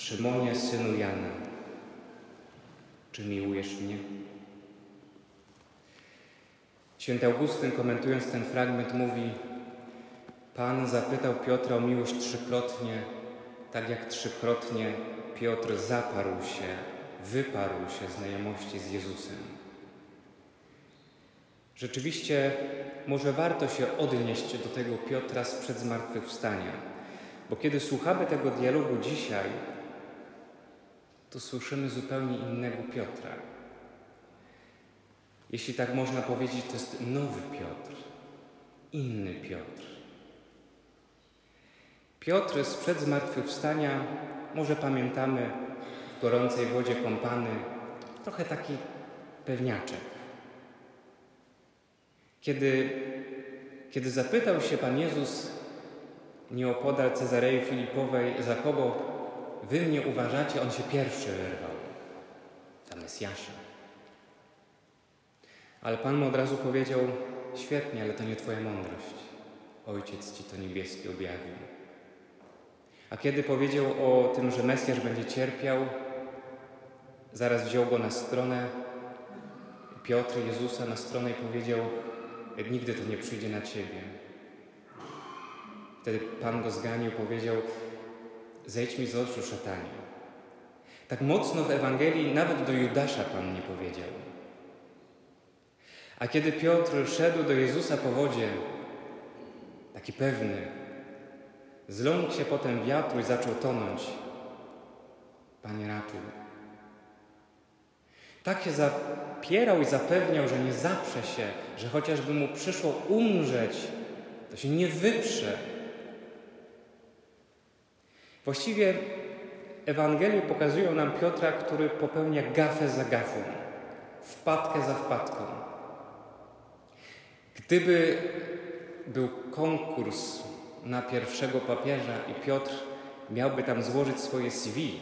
Szymonie, synu Jana, czy miłujesz mnie? Święty Augustyn, komentując ten fragment, mówi: Pan zapytał Piotra o miłość trzykrotnie, tak jak trzykrotnie Piotr zaparł się, wyparł się znajomości z Jezusem. Rzeczywiście, może warto się odnieść do tego Piotra sprzed zmartwychwstania, bo kiedy słuchamy tego dialogu dzisiaj, to słyszymy zupełnie innego Piotra. Jeśli tak można powiedzieć, to jest nowy Piotr, inny Piotr. Piotr sprzed zmartwychwstania, może pamiętamy w gorącej wodzie kąpany, trochę taki pewniaczek. Kiedy, kiedy zapytał się Pan Jezus nieopodal Cezarei Filipowej, za kogo wy mnie uważacie, on się pierwszy wyrwał, za Mesjasza. Ale Pan mu od razu powiedział, świetnie, ale to nie Twoja mądrość. Ojciec Ci to niebieski objawił. A kiedy powiedział o tym, że Mesjasz będzie cierpiał, zaraz wziął go na stronę, Piotr Jezusa na stronę i powiedział, nigdy to nie przyjdzie na Ciebie. Wtedy Pan go zganił, powiedział, zejdź mi z oczu, szatanie. Tak mocno w Ewangelii nawet do Judasza Pan nie powiedział. A kiedy Piotr szedł do Jezusa po wodzie, taki pewny, zląkł się potem wiatru i zaczął tonąć. Panie ratuj. Tak się zapierał i zapewniał, że nie zaprze się, że chociażby mu przyszło umrzeć, to się nie wyprze, Właściwie Ewangelie pokazują nam Piotra, który popełnia gafę za gafą, wpadkę za wpadką. Gdyby był konkurs na pierwszego papieża i Piotr miałby tam złożyć swoje CV,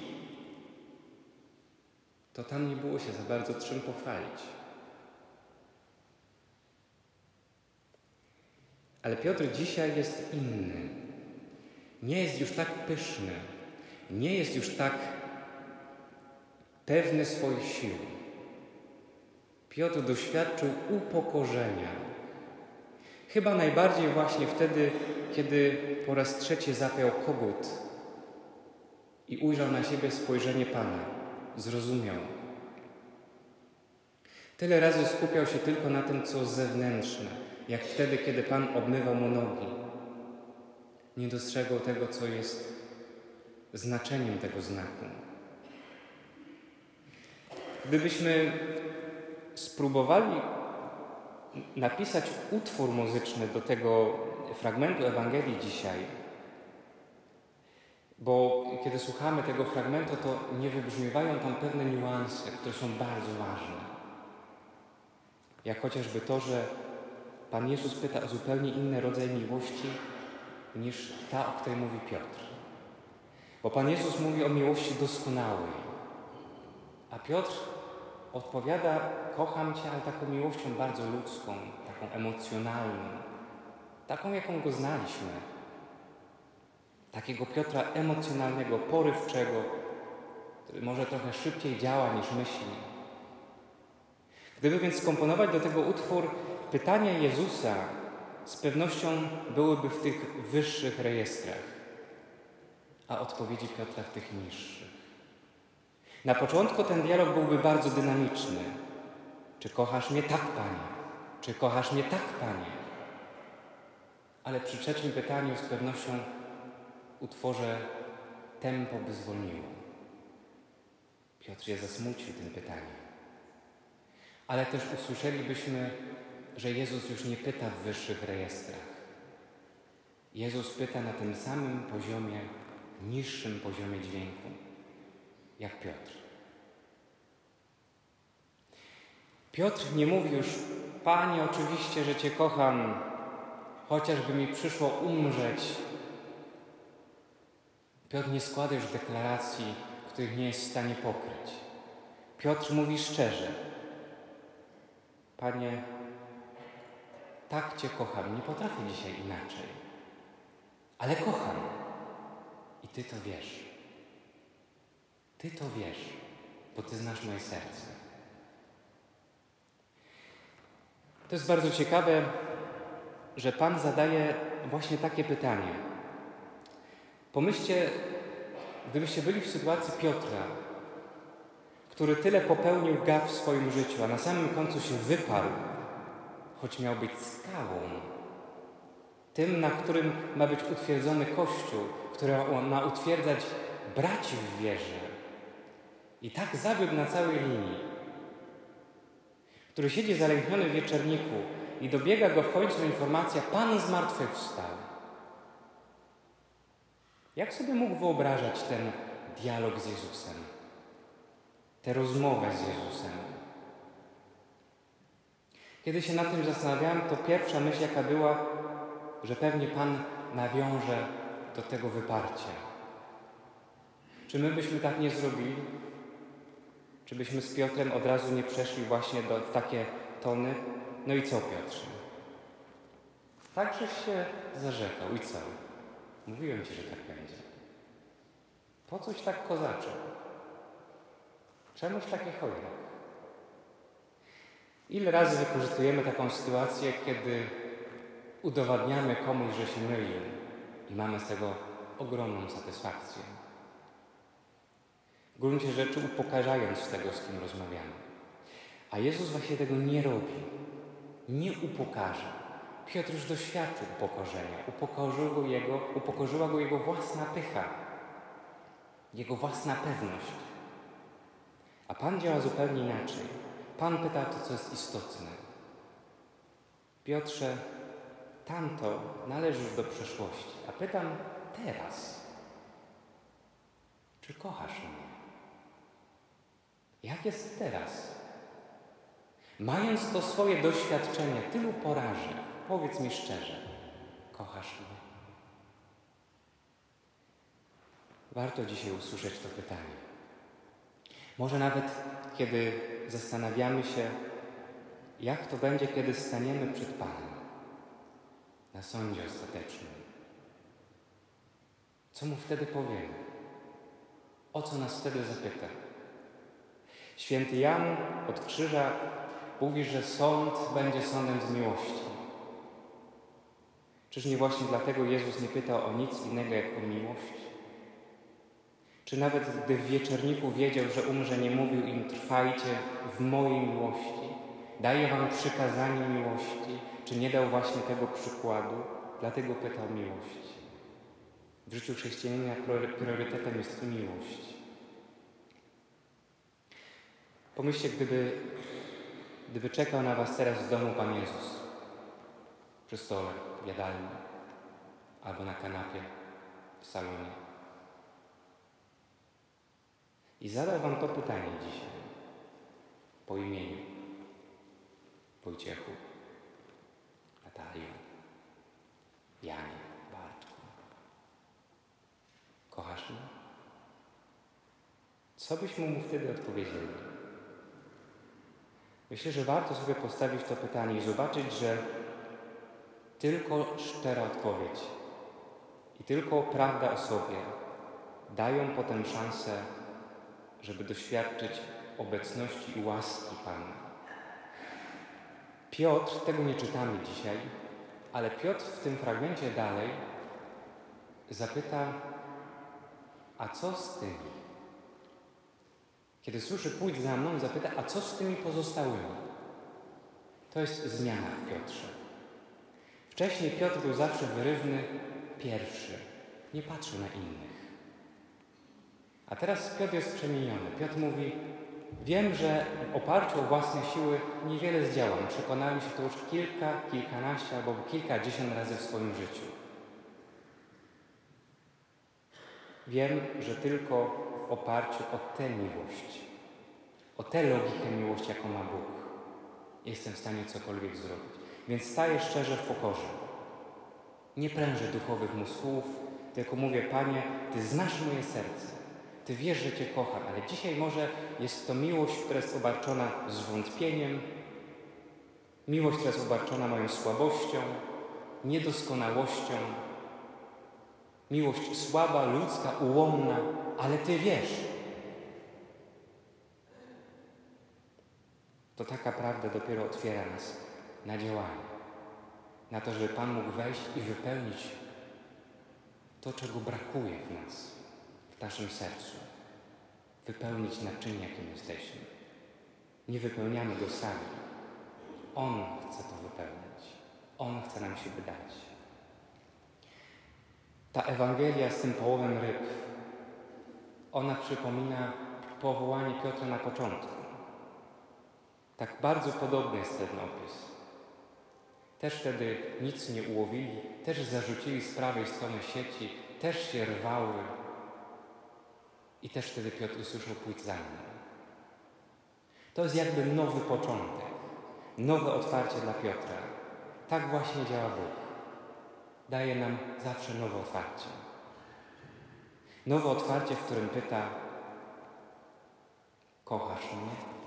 to tam nie było się za bardzo czym pochwalić. Ale Piotr dzisiaj jest inny nie jest już tak pyszny, nie jest już tak pewny swoich sił. Piotr doświadczył upokorzenia. Chyba najbardziej właśnie wtedy, kiedy po raz trzeci zapiał kogut i ujrzał na siebie spojrzenie Pana. Zrozumiał. Tyle razy skupiał się tylko na tym, co zewnętrzne, jak wtedy, kiedy Pan obmywał mu nogi nie dostrzegał tego, co jest znaczeniem tego znaku. Gdybyśmy spróbowali napisać utwór muzyczny do tego fragmentu Ewangelii dzisiaj, bo kiedy słuchamy tego fragmentu, to nie wybrzmiewają tam pewne niuanse, które są bardzo ważne. Jak chociażby to, że Pan Jezus pyta o zupełnie inny rodzaj miłości niż ta, o której mówi Piotr. Bo Pan Jezus mówi o miłości doskonałej, a Piotr odpowiada: Kocham Cię, ale taką miłością bardzo ludzką, taką emocjonalną, taką, jaką go znaliśmy. Takiego Piotra emocjonalnego, porywczego, który może trochę szybciej działa niż myśli. Gdyby więc skomponować do tego utwór pytania Jezusa, z pewnością byłyby w tych wyższych rejestrach, a odpowiedzi Piotra w tych niższych. Na początku ten dialog byłby bardzo dynamiczny. Czy kochasz mnie tak, Panie? Czy kochasz mnie tak, Panie? Ale przy trzecim pytaniu z pewnością utworze tempo by zwolniło. Piotr je zasmucił tym pytaniem. Ale też usłyszelibyśmy że Jezus już nie pyta w wyższych rejestrach. Jezus pyta na tym samym poziomie, niższym poziomie dźwięku, jak Piotr. Piotr nie mówi już, Panie, oczywiście, że Cię kocham, chociażby mi przyszło umrzeć. Piotr nie składa już deklaracji, których nie jest w stanie pokryć. Piotr mówi szczerze, Panie, tak Cię kocham, nie potrafię dzisiaj inaczej. Ale kocham. I Ty to wiesz. Ty to wiesz, bo Ty znasz moje serce. To jest bardzo ciekawe, że Pan zadaje właśnie takie pytanie. Pomyślcie, gdybyście byli w sytuacji Piotra, który tyle popełnił gaf w swoim życiu, a na samym końcu się wyparł, choć miał być skałą, tym, na którym ma być utwierdzony Kościół, który ma utwierdzać braci w wierze. I tak zawiódł na całej linii, który siedzi zalękniony w wieczerniku i dobiega go w końcu informacja, Pan zmartwychwstał. Jak sobie mógł wyobrażać ten dialog z Jezusem? Tę rozmowę z Jezusem? Kiedy się nad tym zastanawiałem, to pierwsza myśl, jaka była, że pewnie Pan nawiąże do tego wyparcia. Czy my byśmy tak nie zrobili? Czy byśmy z Piotrem od razu nie przeszli właśnie do, w takie tony? No i co, Piotrze? Takżeś się zarzekał i co? Mówiłem Ci, że tak będzie. Po coś tak kozaczał? Czemuż takie chojrak? Ile razy wykorzystujemy taką sytuację, kiedy udowadniamy komuś, że się mylił i mamy z tego ogromną satysfakcję. W gruncie rzeczy upokarzając tego, z kim rozmawiamy. A Jezus właśnie tego nie robi. Nie upokarza. Piotr już doświadczył upokorzenia. Upokorzył go jego, upokorzyła go jego własna pycha. Jego własna pewność. A Pan działa zupełnie inaczej. Pan pyta to, co jest istotne. Piotrze, tamto należy już do przeszłości. A pytam teraz, czy kochasz mnie? Jak jest teraz? Mając to swoje doświadczenie tylu porażek, powiedz mi szczerze, kochasz mnie? Warto dzisiaj usłyszeć to pytanie. Może nawet kiedy zastanawiamy się, jak to będzie, kiedy staniemy przed Panem na sądzie ostatecznym. Co mu wtedy powiemy? O co nas wtedy zapyta? Święty Jan od krzyża mówi, że sąd będzie sądem z miłości. Czyż nie właśnie dlatego Jezus nie pytał o nic innego jak o miłość? Czy nawet gdy w wieczorniku wiedział, że umrze, nie mówił im trwajcie w mojej miłości, daję wam przykazanie miłości, czy nie dał właśnie tego przykładu? Dlatego pytał miłość. W życiu chrześcijanina priorytetem jest miłość. Pomyślcie, gdyby, gdyby czekał na Was teraz w domu Pan Jezus, przy stole, w jadalni, albo na kanapie, w salonie. I zadał Wam to pytanie dzisiaj, po imieniu, Wojciechu. Nataliu, Janie, Bartku. Kochasz mnie? Co byśmy mu wtedy odpowiedzieli? Myślę, że warto sobie postawić to pytanie i zobaczyć, że tylko szczera odpowiedź i tylko prawda o sobie dają potem szansę, żeby doświadczyć obecności i łaski Pana. Piotr, tego nie czytamy dzisiaj, ale Piotr w tym fragmencie dalej zapyta, a co z tymi? Kiedy słyszy pójdź za mną, zapyta, a co z tymi pozostałymi? To jest zmiana w Piotrze. Wcześniej Piotr był zawsze wyrywny, pierwszy. Nie patrzył na innych. A teraz Piotr jest przemieniony. Piotr mówi, Wiem, że w oparciu o własne siły niewiele zdziałam. Przekonałem się to już kilka, kilkanaście albo kilkadziesiąt razy w swoim życiu. Wiem, że tylko w oparciu o tę miłość, o tę logikę miłości, jaką ma Bóg, jestem w stanie cokolwiek zrobić. Więc staję szczerze w pokorze. Nie prężę duchowych muskułów, tylko mówię, Panie, Ty znasz moje serce. Ty wiesz, że Cię kocham, ale dzisiaj może jest to miłość, która jest obarczona zwątpieniem, miłość, która jest obarczona moją słabością, niedoskonałością, miłość słaba, ludzka, ułomna, ale Ty wiesz. To taka prawda dopiero otwiera nas na działanie, na to, żeby Pan mógł wejść i wypełnić to, czego brakuje w nas w naszym sercu. Wypełnić naczynie, jakim jesteśmy. Nie wypełniamy go sami. On chce to wypełnić. On chce nam się wydać. Ta Ewangelia z tym połowem ryb, ona przypomina powołanie Piotra na początku. Tak bardzo podobny jest ten opis. Też wtedy nic nie ułowili, też zarzucili z prawej strony sieci, też się rwały. I też wtedy Piotr usłyszał pójść za nim. To jest jakby nowy początek, nowe otwarcie dla Piotra. Tak właśnie działa Bóg. Daje nam zawsze nowe otwarcie. Nowe otwarcie, w którym pyta: Kochasz mnie?